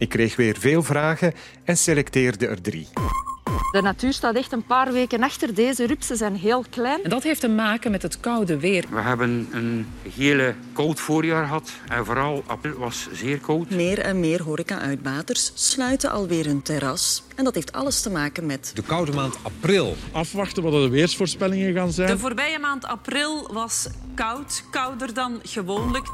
Ik kreeg weer veel vragen en selecteerde er drie. De natuur staat echt een paar weken achter. Deze rupsen zijn heel klein. En dat heeft te maken met het koude weer. We hebben een hele koud voorjaar gehad en vooral april was zeer koud. Meer en meer horeca-uitbaters sluiten alweer hun terras. En dat heeft alles te maken met... De koude maand april. Afwachten wat de weersvoorspellingen gaan zijn. De voorbije maand april was koud, kouder dan gewoonlijk.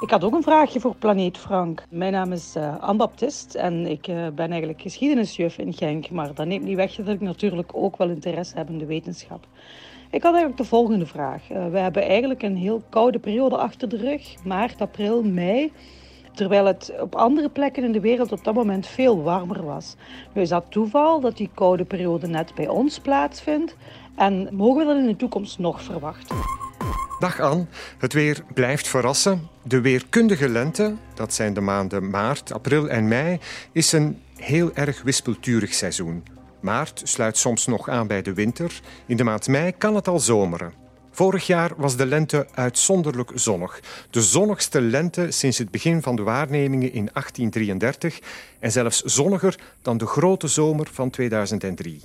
Ik had ook een vraagje voor Planeet Frank. Mijn naam is uh, Anne Baptist en ik uh, ben eigenlijk geschiedenisjuf in Genk. Maar dat neemt niet weg dat ik natuurlijk ook wel interesse heb in de wetenschap. Ik had eigenlijk de volgende vraag. Uh, we hebben eigenlijk een heel koude periode achter de rug. Maart, april, mei. Terwijl het op andere plekken in de wereld op dat moment veel warmer was. Nu is dat toeval dat die koude periode net bij ons plaatsvindt. En mogen we dat in de toekomst nog verwachten? Dag Anne, het weer blijft verrassen. De weerkundige lente, dat zijn de maanden maart, april en mei, is een heel erg wispelturig seizoen. Maart sluit soms nog aan bij de winter. In de maand mei kan het al zomeren. Vorig jaar was de lente uitzonderlijk zonnig. De zonnigste lente sinds het begin van de waarnemingen in 1833 en zelfs zonniger dan de grote zomer van 2003.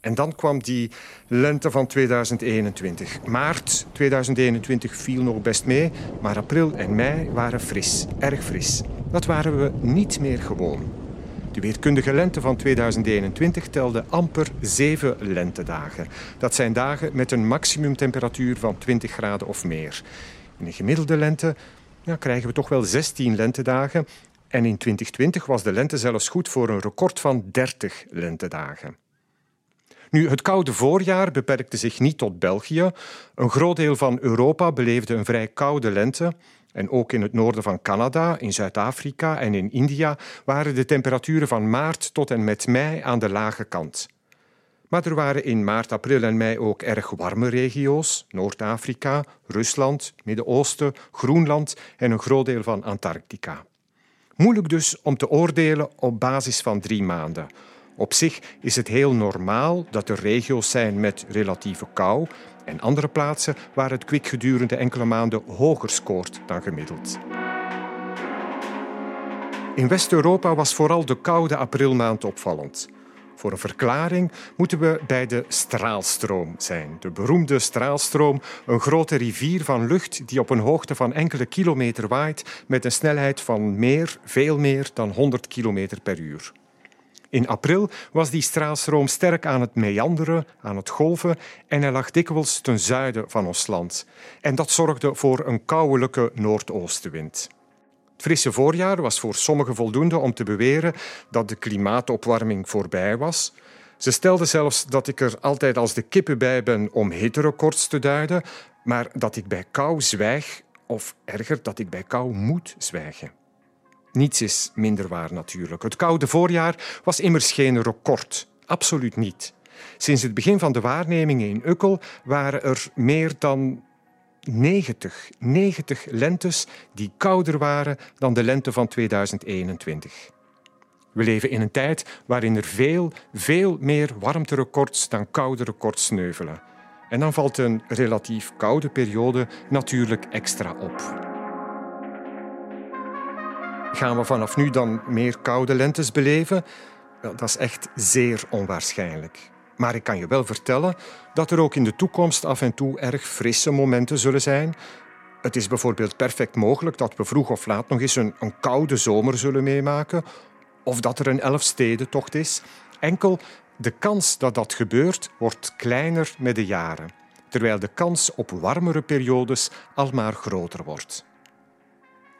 En dan kwam die lente van 2021. Maart 2021 viel nog best mee, maar april en mei waren fris, erg fris. Dat waren we niet meer gewoon. De weerkundige lente van 2021 telde amper zeven lentedagen. Dat zijn dagen met een maximumtemperatuur van 20 graden of meer. In een gemiddelde lente ja, krijgen we toch wel 16 lentedagen. En in 2020 was de lente zelfs goed voor een record van 30 lentedagen. Nu, het koude voorjaar beperkte zich niet tot België. Een groot deel van Europa beleefde een vrij koude lente. En ook in het noorden van Canada, in Zuid-Afrika en in India waren de temperaturen van maart tot en met mei aan de lage kant. Maar er waren in maart, april en mei ook erg warme regio's: Noord-Afrika, Rusland, Midden-Oosten, Groenland en een groot deel van Antarctica. Moeilijk dus om te oordelen op basis van drie maanden. Op zich is het heel normaal dat er regio's zijn met relatieve kou en andere plaatsen waar het kwik gedurende enkele maanden hoger scoort dan gemiddeld. In West-Europa was vooral de koude aprilmaand opvallend. Voor een verklaring moeten we bij de straalstroom zijn. De beroemde straalstroom, een grote rivier van lucht die op een hoogte van enkele kilometer waait met een snelheid van meer, veel meer dan 100 kilometer per uur. In april was die straalstroom sterk aan het meanderen, aan het golven en hij lag dikwijls ten zuiden van ons land. En dat zorgde voor een kouwelijke noordoostenwind. Het frisse voorjaar was voor sommigen voldoende om te beweren dat de klimaatopwarming voorbij was. Ze stelden zelfs dat ik er altijd als de kippen bij ben om hitterecords te duiden, maar dat ik bij kou zwijg, of erger, dat ik bij kou moet zwijgen. Niets is minder waar natuurlijk. Het koude voorjaar was immers geen record. Absoluut niet. Sinds het begin van de waarnemingen in Ukkel waren er meer dan 90, 90 lentes die kouder waren dan de lente van 2021. We leven in een tijd waarin er veel, veel meer warmterecords dan koude records sneuvelen. En dan valt een relatief koude periode natuurlijk extra op. Gaan we vanaf nu dan meer koude lentes beleven? Dat is echt zeer onwaarschijnlijk. Maar ik kan je wel vertellen dat er ook in de toekomst af en toe erg frisse momenten zullen zijn. Het is bijvoorbeeld perfect mogelijk dat we vroeg of laat nog eens een, een koude zomer zullen meemaken, of dat er een elfstedentocht is. Enkel de kans dat dat gebeurt wordt kleiner met de jaren, terwijl de kans op warmere periodes almaar groter wordt.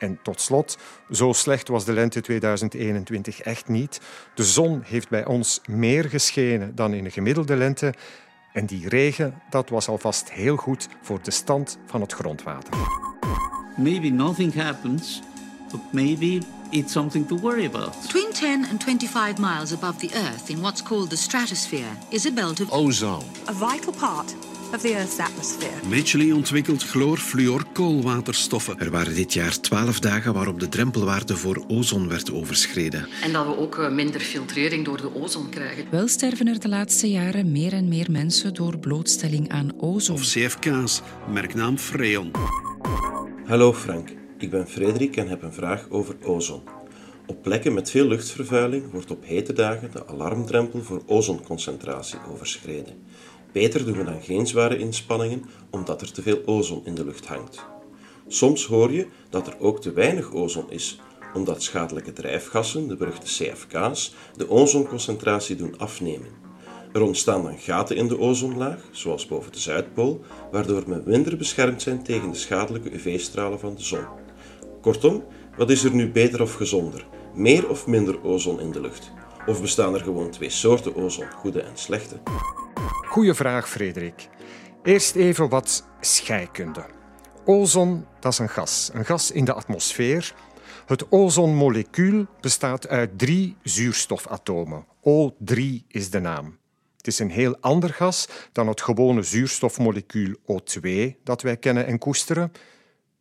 En tot slot, zo slecht was de lente 2021 echt niet. De zon heeft bij ons meer geschenen dan in een gemiddelde lente. En die regen, dat was alvast heel goed voor de stand van het grondwater. Maybe nothing happens but maybe it's something to worry about. Between 10 and 25 miles above the Earth, in what's called the stratosphere, is a belt of ozone. A vital part of the Earth's atmosphere. Michelin ontwikkelt chloorfluorkoolwaterstoffen. Er waren dit jaar twaalf dagen waarop de drempelwaarde voor ozon werd overschreden. En dat we ook eh, minder filtrering door de ozon krijgen. Wel sterven er de laatste jaren meer en meer mensen door blootstelling aan ozon. Of CFK's, merknaam Freon. Hallo Frank, ik ben Frederik en heb een vraag over ozon. Op plekken met veel luchtvervuiling wordt op hete dagen de alarmdrempel voor ozonconcentratie overschreden. Beter doen we dan geen zware inspanningen, omdat er te veel ozon in de lucht hangt. Soms hoor je dat er ook te weinig ozon is, omdat schadelijke drijfgassen, de beruchte CFK's, de ozonconcentratie doen afnemen. Er ontstaan dan gaten in de ozonlaag, zoals boven de Zuidpool, waardoor we minder beschermd zijn tegen de schadelijke UV-stralen van de zon. Kortom, wat is er nu beter of gezonder? Meer of minder ozon in de lucht? Of bestaan er gewoon twee soorten ozon, goede en slechte? Goeie vraag, Frederik. Eerst even wat scheikunde. Ozon, dat is een gas. Een gas in de atmosfeer. Het ozonmolecuul bestaat uit drie zuurstofatomen. O3 is de naam. Het is een heel ander gas dan het gewone zuurstofmolecuul O2 dat wij kennen en koesteren.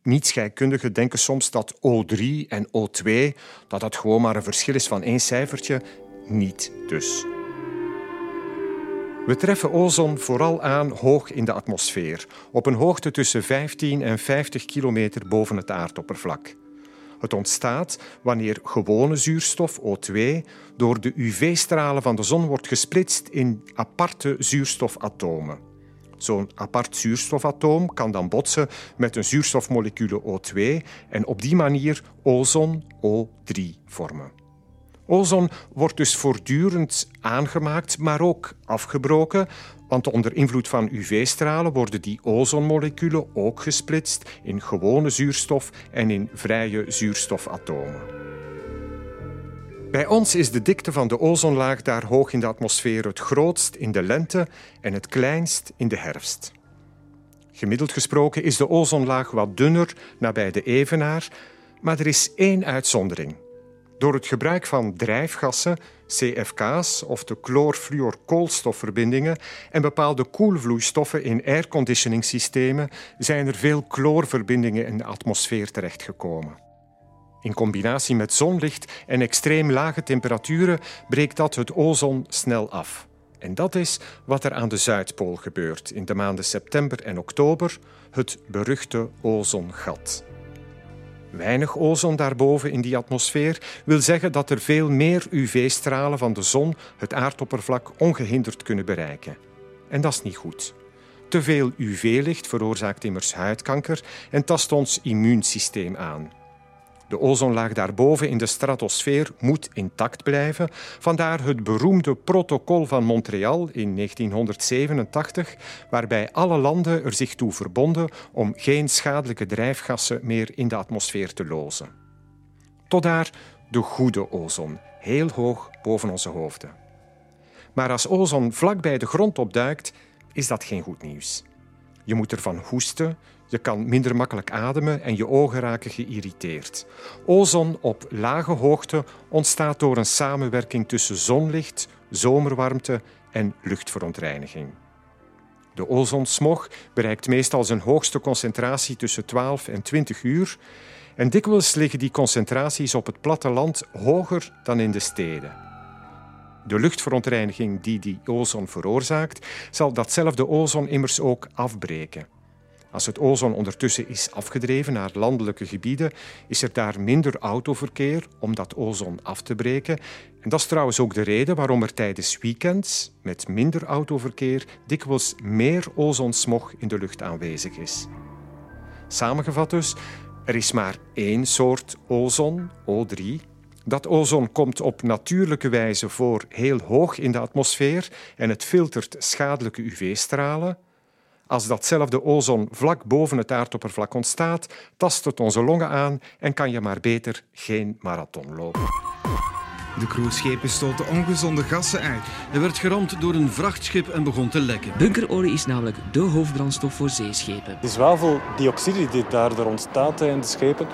Niet-scheikundigen denken soms dat O3 en O2 dat dat gewoon maar een verschil is van één cijfertje. Niet dus. We treffen ozon vooral aan hoog in de atmosfeer, op een hoogte tussen 15 en 50 kilometer boven het aardoppervlak. Het ontstaat wanneer gewone zuurstof, O2, door de UV-stralen van de zon wordt gesplitst in aparte zuurstofatomen. Zo'n apart zuurstofatoom kan dan botsen met een zuurstofmolecule O2 en op die manier ozon O3 vormen. Ozon wordt dus voortdurend aangemaakt, maar ook afgebroken, want onder invloed van UV-stralen worden die ozonmoleculen ook gesplitst in gewone zuurstof en in vrije zuurstofatomen. Bij ons is de dikte van de ozonlaag daar hoog in de atmosfeer het grootst in de lente en het kleinst in de herfst. Gemiddeld gesproken is de ozonlaag wat dunner nabij de evenaar, maar er is één uitzondering. Door het gebruik van drijfgassen, CFK's of de chloorfluorkoolstofverbindingen en bepaalde koelvloeistoffen in airconditioningsystemen zijn er veel chloorverbindingen in de atmosfeer terechtgekomen. In combinatie met zonlicht en extreem lage temperaturen breekt dat het ozon snel af. En dat is wat er aan de Zuidpool gebeurt in de maanden september en oktober, het beruchte ozongat. Weinig ozon daarboven in die atmosfeer wil zeggen dat er veel meer UV-stralen van de zon het aardoppervlak ongehinderd kunnen bereiken. En dat is niet goed. Te veel UV-licht veroorzaakt immers huidkanker en tast ons immuunsysteem aan. De ozonlaag daarboven in de stratosfeer moet intact blijven. Vandaar het beroemde protocol van Montreal in 1987, waarbij alle landen er zich toe verbonden om geen schadelijke drijfgassen meer in de atmosfeer te lozen. Tot daar de goede ozon, heel hoog boven onze hoofden. Maar als ozon vlak bij de grond opduikt, is dat geen goed nieuws. Je moet ervan hoesten, je kan minder makkelijk ademen en je ogen raken geïrriteerd. Ozon op lage hoogte ontstaat door een samenwerking tussen zonlicht, zomerwarmte en luchtverontreiniging. De ozonsmog bereikt meestal zijn hoogste concentratie tussen 12 en 20 uur en dikwijls liggen die concentraties op het platteland hoger dan in de steden. De luchtverontreiniging die die ozon veroorzaakt, zal datzelfde ozon immers ook afbreken. Als het ozon ondertussen is afgedreven naar landelijke gebieden, is er daar minder autoverkeer om dat ozon af te breken. En dat is trouwens ook de reden waarom er tijdens weekends met minder autoverkeer dikwijls meer ozonsmog in de lucht aanwezig is. Samengevat dus, er is maar één soort ozon, O3. Dat ozon komt op natuurlijke wijze voor heel hoog in de atmosfeer en het filtert schadelijke UV-stralen. Als datzelfde ozon vlak boven het aardoppervlak ontstaat, tast het onze longen aan en kan je maar beter geen marathon lopen. De cruiseschepen stoten ongezonde gassen uit. Er werd geramd door een vrachtschip en begon te lekken. Bunkerolie is namelijk de hoofdbrandstof voor zeeschepen. De zwaveldioxide die daardoor ontstaat in de schepen,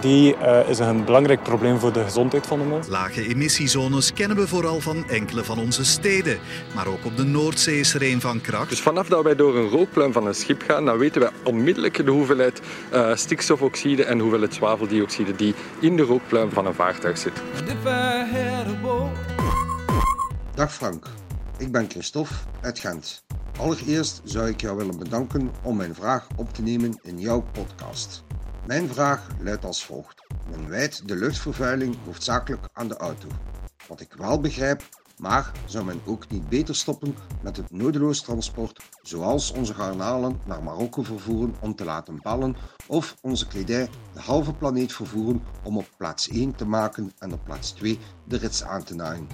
die uh, is een belangrijk probleem voor de gezondheid van de mens. Lage emissiezones kennen we vooral van enkele van onze steden. Maar ook op de Noordzee is er een van kracht. Dus vanaf dat wij door een rookpluim van een schip gaan, dan weten wij onmiddellijk de hoeveelheid uh, stikstofoxide en hoeveelheid zwaveldioxide die in de rookpluim van een vaartuig zit. Dag Frank, ik ben Christophe uit Gent. Allereerst zou ik jou willen bedanken om mijn vraag op te nemen in jouw podcast. Mijn vraag luidt als volgt. Men wijt de luchtvervuiling hoofdzakelijk aan de auto. Wat ik wel begrijp, maar zou men ook niet beter stoppen met het nodeloos transport, zoals onze garnalen naar Marokko vervoeren om te laten ballen, of onze kledij de halve planeet vervoeren om op plaats 1 te maken en op plaats 2 de rits aan te naaien?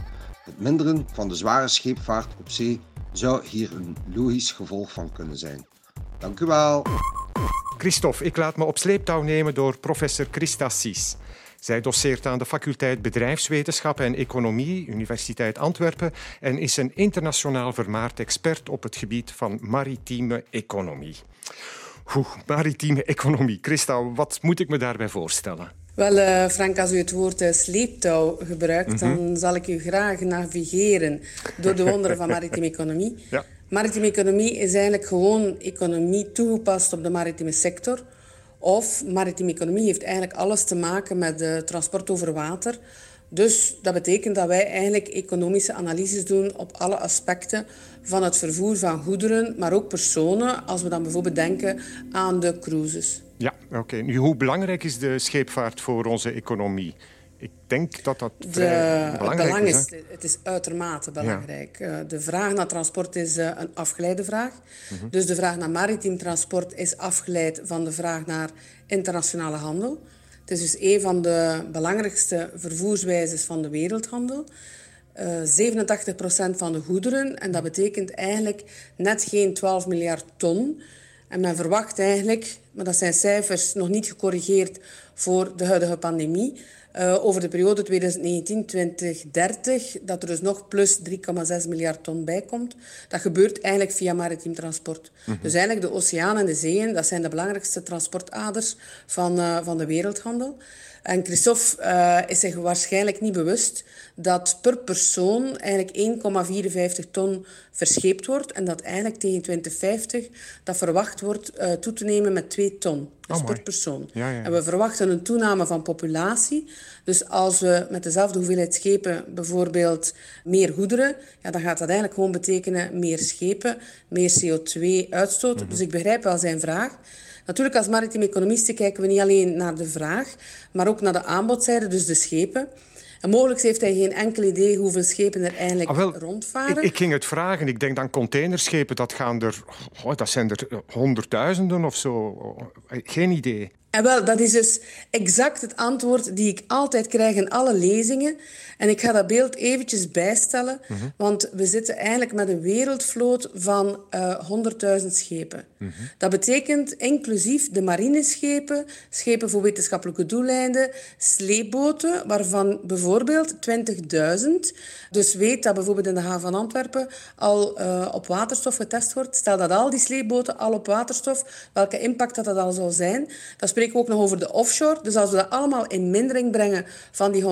Het minderen van de zware scheepvaart op zee zou hier een logisch gevolg van kunnen zijn. Dank u wel. Christophe, ik laat me op sleeptouw nemen door professor Christa Sies. Zij doseert aan de faculteit Bedrijfswetenschappen en Economie, Universiteit Antwerpen, en is een internationaal vermaard expert op het gebied van maritieme economie. Oeh, maritieme economie. Christa, wat moet ik me daarbij voorstellen? Wel, uh, Frank, als u het woord uh, sleeptouw gebruikt, mm -hmm. dan zal ik u graag navigeren door de wonderen van maritieme economie. Ja. Maritieme economie is eigenlijk gewoon economie toegepast op de maritieme sector. Of maritieme economie heeft eigenlijk alles te maken met transport over water. Dus dat betekent dat wij eigenlijk economische analyses doen op alle aspecten van het vervoer van goederen, maar ook personen, als we dan bijvoorbeeld denken aan de cruises. Ja, oké. Nu, hoe belangrijk is de scheepvaart voor onze economie? Ik denk dat dat de, belangrijk het belang is. het is uitermate belangrijk. Ja. De vraag naar transport is een afgeleide vraag. Mm -hmm. Dus de vraag naar maritiem transport is afgeleid van de vraag naar internationale handel. Het is dus een van de belangrijkste vervoerswijzes van de wereldhandel. Uh, 87% van de goederen, en dat betekent eigenlijk net geen 12 miljard ton. En men verwacht eigenlijk, maar dat zijn cijfers nog niet gecorrigeerd voor de huidige pandemie, uh, over de periode 2019-2030, dat er dus nog plus 3,6 miljard ton bij komt. Dat gebeurt eigenlijk via maritiem transport. Mm -hmm. Dus eigenlijk de oceanen en de zeeën, dat zijn de belangrijkste transportaders van, uh, van de wereldhandel. En Christophe uh, is zich waarschijnlijk niet bewust dat per persoon eigenlijk 1,54 ton verscheept wordt en dat eigenlijk tegen 2050 dat verwacht wordt uh, toe te nemen met 2 ton. Dus oh per persoon. Ja, ja. En we verwachten een toename van populatie. Dus als we met dezelfde hoeveelheid schepen bijvoorbeeld meer goederen, ja, dan gaat dat eigenlijk gewoon betekenen meer schepen, meer CO2-uitstoot. Mm -hmm. Dus ik begrijp wel zijn vraag. Natuurlijk, als maritieme economisten kijken we niet alleen naar de vraag, maar ook naar de aanbodzijde, dus de schepen. En mogelijk heeft hij geen enkel idee hoeveel schepen er eigenlijk ah, wel, rondvaren. Ik, ik, ging het vragen. Ik denk dan containerschepen, dat, gaan er, oh, dat zijn er honderdduizenden of zo. Geen idee. En wel, dat is dus exact het antwoord die ik altijd krijg in alle lezingen. En ik ga dat beeld eventjes bijstellen, mm -hmm. want we zitten eigenlijk met een wereldvloot van uh, 100.000 schepen. Mm -hmm. Dat betekent inclusief de marineschepen, schepen voor wetenschappelijke doeleinden, sleepboten, waarvan bijvoorbeeld 20.000. Dus weet dat bijvoorbeeld in de haven van Antwerpen al uh, op waterstof getest wordt. Stel dat al die sleepboten al op waterstof, welke impact dat, dat al zou zijn. Dat spreken we ook nog over de offshore. Dus als we dat allemaal in mindering brengen van die 100.000,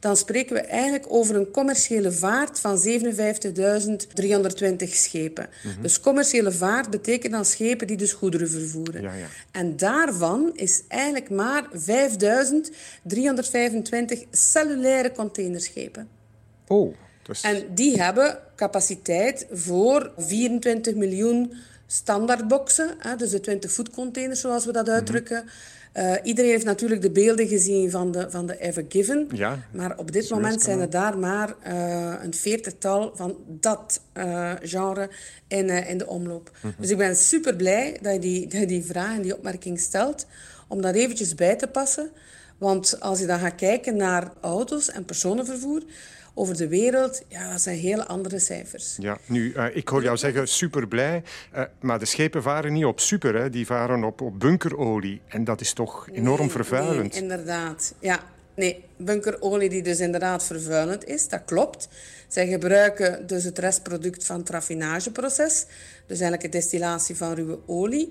dan spreken we eigenlijk over een commerciële vaart van 57.320 schepen. Mm -hmm. Dus commerciële vaart betekent dan schepen die dus goederen vervoeren. Ja, ja. En daarvan is eigenlijk maar 5.325 cellulaire containerschepen. Oh, dus... En die hebben capaciteit voor 24 miljoen standaardboxen, hè, dus de 20-voet-containers zoals we dat uitdrukken. Mm -hmm. uh, iedereen heeft natuurlijk de beelden gezien van de, van de Ever Given. Ja, maar op dit moment zijn er daar maar uh, een veertigtal van dat uh, genre in, in de omloop. Mm -hmm. Dus ik ben super blij dat je die, dat je die vraag en die opmerking stelt, om dat eventjes bij te passen. Want als je dan gaat kijken naar auto's en personenvervoer, over de wereld, ja, dat zijn hele andere cijfers. Ja, nu, uh, ik hoor jou zeggen super blij, uh, maar de schepen varen niet op super, hè. die varen op, op bunkerolie. En dat is toch enorm nee, vervuilend? Nee, inderdaad, ja. Nee, bunkerolie die dus inderdaad vervuilend is, dat klopt. Zij gebruiken dus het restproduct van het raffinageproces. Dus eigenlijk de destillatie van ruwe olie.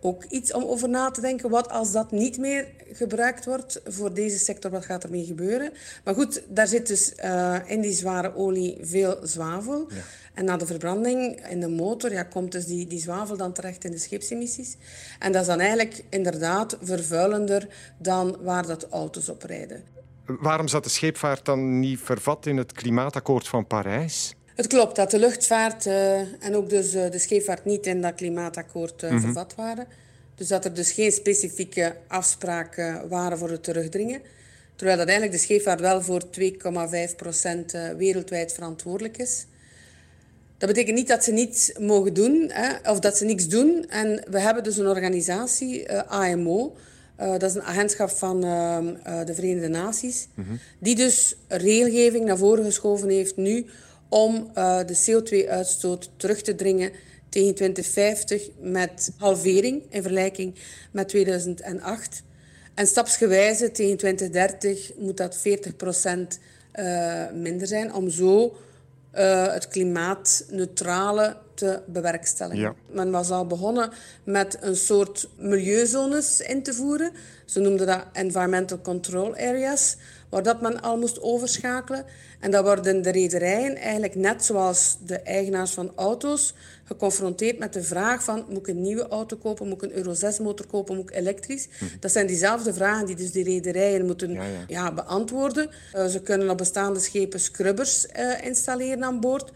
Ook iets om over na te denken. Wat als dat niet meer gebruikt wordt voor deze sector, wat gaat ermee gebeuren? Maar goed, daar zit dus eh, in die zware olie veel zwavel. En na de verbranding in de motor ja, komt dus die, die zwavel dan terecht in de scheepsemissies. En dat is dan eigenlijk inderdaad vervuilender dan waar dat auto's op rijden. Waarom zat de scheepvaart dan niet vervat in het klimaatakkoord van Parijs? Het klopt dat de luchtvaart eh, en ook dus eh, de scheepvaart niet in dat klimaatakkoord eh, Mhm. vervat waren. Dus dat er dus geen specifieke afspraken waren voor het terugdringen. Terwijl dat eigenlijk de scheepvaart wel voor 2,5 procent wereldwijd verantwoordelijk is. Dat betekent niet dat ze niets mogen doen, hè, of dat ze niks doen. En we hebben dus een organisatie, AMO, dat is een agentschap van eh, eh, de Verenigde Naties, die dus regelgeving naar voren geschoven heeft nu om eh, de CO2-uitstoot terug te dringen tegen 2050 met halvering in vergelijking met 2008. En stapsgewijze tegen 2030 moet dat 40% minder zijn om zo eh, het klimaatneutrale te bewerkstelligen. Ja. Men was al begonnen met een soort milieuzones in te voeren. Ze noemden dat environmental control areas, waar dat men al moest overschakelen. En dat worden de rederijen eigenlijk net zoals de eigenaars van auto's geconfronteerd met de vraag van moet ik een nieuwe auto kopen, moet ik een Euro 6 motor kopen, moet ik elektrisch? Dat zijn diezelfde vragen die dus die rederijen moeten ja, beantwoorden. Eh, ze kunnen op bestaande schepen scrubbers eh, installeren aan boord.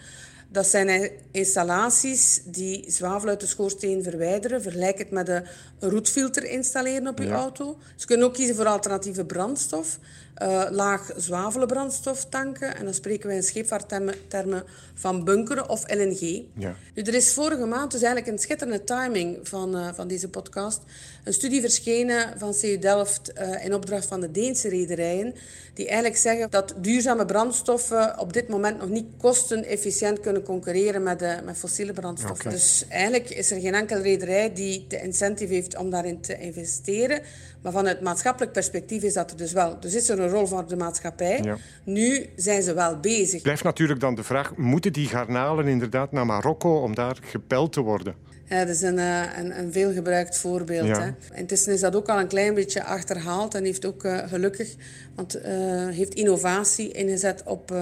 Dat zijn eh, installaties die zwavel uit de schoorsteen verwijderen. Vergelijk het met een roetfilter installeren op je Ja. auto. Ze kunnen ook kiezen voor alternatieve brandstof. Eh, laag zwavelen brandstof tanken. En dan spreken wij in scheepvaarttermen termen van bunkeren of LNG. Ja. Nu, er is vorige maand, dus eigenlijk een schitterende timing van, eh, van deze podcast, een studie verschenen van CU Delft eh, in opdracht van de Deense rederijen, die eigenlijk zeggen dat duurzame brandstoffen op dit moment nog niet kostenefficiënt kunnen concurreren met, met fossiele brandstoffen. Dus eigenlijk is er geen enkele rederij die de incentive heeft om daarin te investeren. Maar vanuit maatschappelijk perspectief is dat er dus wel. Dus is er een rol voor de maatschappij. Ja. Nu zijn ze wel bezig. Blijft natuurlijk dan de vraag, moeten die garnalen inderdaad naar Marokko om daar gepeld te worden? Ja, dat is een, eh, een, een veelgebruikt voorbeeld. Ja. Hè. Intussen is dat ook al een klein beetje achterhaald en heeft ook eh, gelukkig, want eh, heeft innovatie ingezet op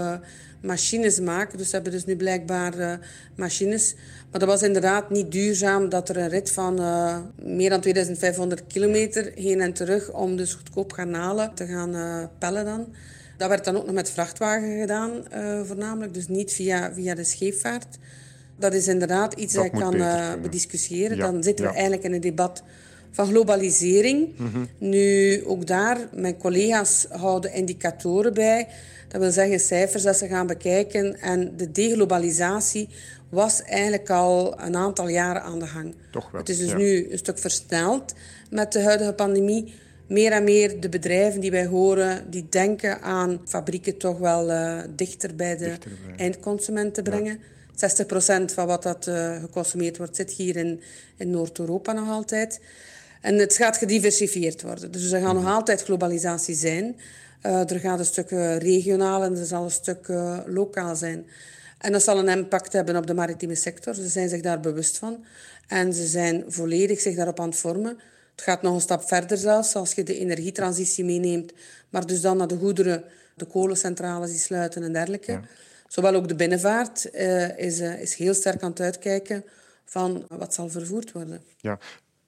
machines maken. Dus ze hebben dus nu blijkbaar eh, machines. Maar dat was inderdaad niet duurzaam dat er een rit van eh, meer dan 2500 kilometer heen en terug om dus goedkoop garnalen te gaan eh, pellen dan. Dat werd dan ook nog met vrachtwagen gedaan, voornamelijk. Dus niet via, via de scheepvaart. Dat is inderdaad iets Dat dat, je moet kan bediscussiëren. Ja, Dan zitten we eigenlijk in een debat van globalisering. Nu, ook daar, mijn collega's houden indicatoren bij. Dat wil zeggen cijfers dat ze gaan bekijken. En de deglobalisatie was eigenlijk al een aantal jaren aan de gang. Toch wel, Het is dus ja. nu een stuk versneld met de huidige pandemie. Meer en meer de bedrijven die wij horen, die denken aan fabrieken toch wel eh, dichter bij de eindconsument te brengen. 60% van wat dat eh, geconsumeerd wordt, zit hier in, in Noord-Europa nog altijd. En het gaat gediversifieerd worden. Dus er gaat nog altijd globalisatie zijn. Eh, er gaat een stuk eh, regionaal en er zal een stuk eh, lokaal zijn. En dat zal een impact hebben op de maritieme sector. Ze zijn zich daar bewust van. En ze zijn volledig zich daarop aan het vormen. Het gaat nog een stap verder zelfs, als je de energietransitie meeneemt. Maar dus dan naar de goederen, de kolencentrales die sluiten en dergelijke. Zowel ook de binnenvaart is, is heel sterk aan het uitkijken van wat zal vervoerd worden. Ja.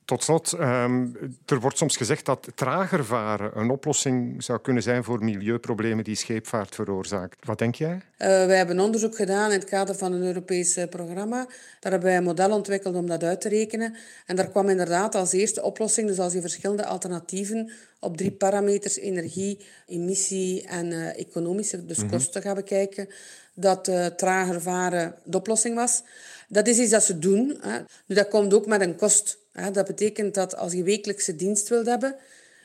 Tot slot, ehm, er wordt soms gezegd dat trager varen een oplossing zou kunnen zijn voor milieuproblemen die scheepvaart veroorzaakt. Wat denk jij? Eh, wij hebben onderzoek gedaan in het kader van een Europees eh, programma. Daar hebben wij een model ontwikkeld om dat uit te rekenen. En daar kwam inderdaad als eerste oplossing, dus als je verschillende alternatieven op drie parameters, energie, emissie en eh, economische, dus Mhm. kosten gaan bekijken, dat eh, trager varen de oplossing was. Dat is iets dat ze doen. Hè. Nu, dat komt ook met een kost. Dat betekent dat als je wekelijkse dienst wilt hebben,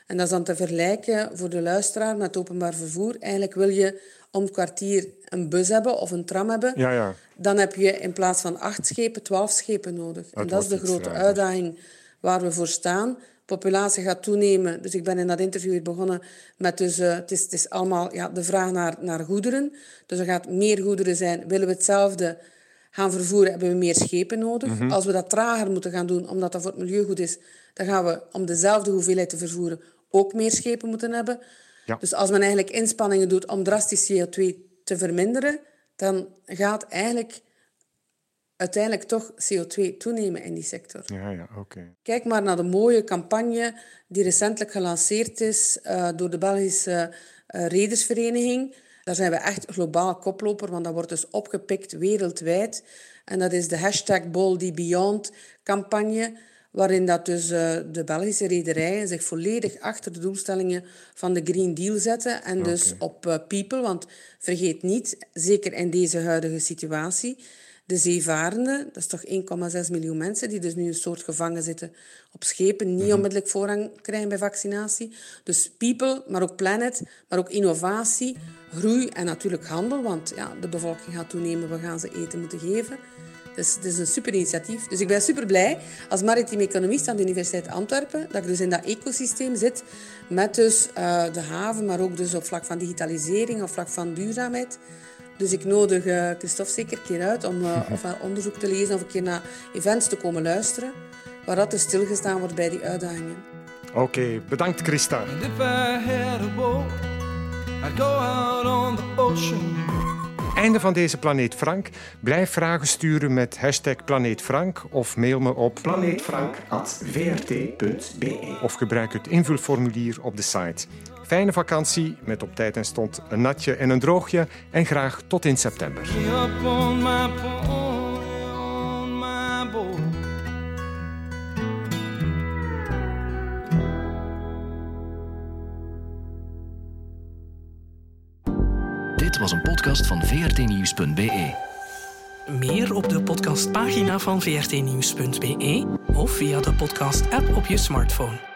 en dat is dan te vergelijken voor de luisteraar met openbaar vervoer, eigenlijk wil je om het kwartier een bus hebben of een tram hebben, Ja, ja. dan heb je in plaats van acht schepen, twaalf schepen nodig. en dat is de grote uitdaging waar we voor staan. populatie gaat toenemen. Dus ik ben in dat interview begonnen met dus, uh, het, is, het is allemaal ja, de vraag naar, naar goederen. Dus er gaat meer goederen zijn. Willen we hetzelfde gaan vervoeren, hebben we meer schepen nodig. Mhm. Als we dat trager moeten gaan doen, omdat dat voor het milieu goed is, dan gaan we om dezelfde hoeveelheid te vervoeren ook meer schepen moeten hebben. Ja. Dus als men eigenlijk inspanningen doet om drastisch CO2 te verminderen, dan gaat eigenlijk uiteindelijk toch CO2 toenemen in die sector. Ja, ja, oké. Kijk maar naar de mooie campagne die recentelijk gelanceerd is uh, door de Belgische uh, Redersvereniging. Daar zijn we echt globaal koploper, want dat wordt dus opgepikt wereldwijd. En dat is de hashtag Boldly Beyond campagne, waarin dat dus uh, de Belgische rederijen zich volledig achter de doelstellingen van de Green Deal zetten. En okay. dus op people, want vergeet niet, zeker in deze huidige situatie, de zeevarenden, dat is toch 1,6 miljoen mensen die dus nu een soort gevangen zitten op schepen, niet Mhm. onmiddellijk voorrang krijgen bij vaccinatie. Dus people, maar ook planet, maar ook innovatie, groei en natuurlijk handel, want ja, de bevolking gaat toenemen, we gaan ze eten moeten geven. Dus het is een super initiatief. Dus ik ben super blij als maritiem economist aan de Universiteit Antwerpen dat ik dus in dat ecosysteem zit met dus uh, de haven, maar ook dus op vlak van digitalisering, op vlak van duurzaamheid. Dus ik nodig uh, Christophe zeker een keer uit om uh, of onderzoek te lezen of een keer naar events te komen luisteren, waar dat dus stilgestaan wordt bij die uitdagingen. Oké, okay, bedankt Christa. And if I had a boat, I'd go out on the ocean. Einde van deze Planeet Frank. Blijf vragen sturen met hashtag Planeet Frank of mail me op planeetfrank.vrt.be of gebruik het invulformulier op de site. Fijne vakantie met op tijd en stond een natje en een droogje en graag tot in september. Up on my pony, on my boat. Dit was een podcast van vrtnieuws.be. Meer op de podcastpagina van vrtnieuws.be of via de podcast-app op je smartphone.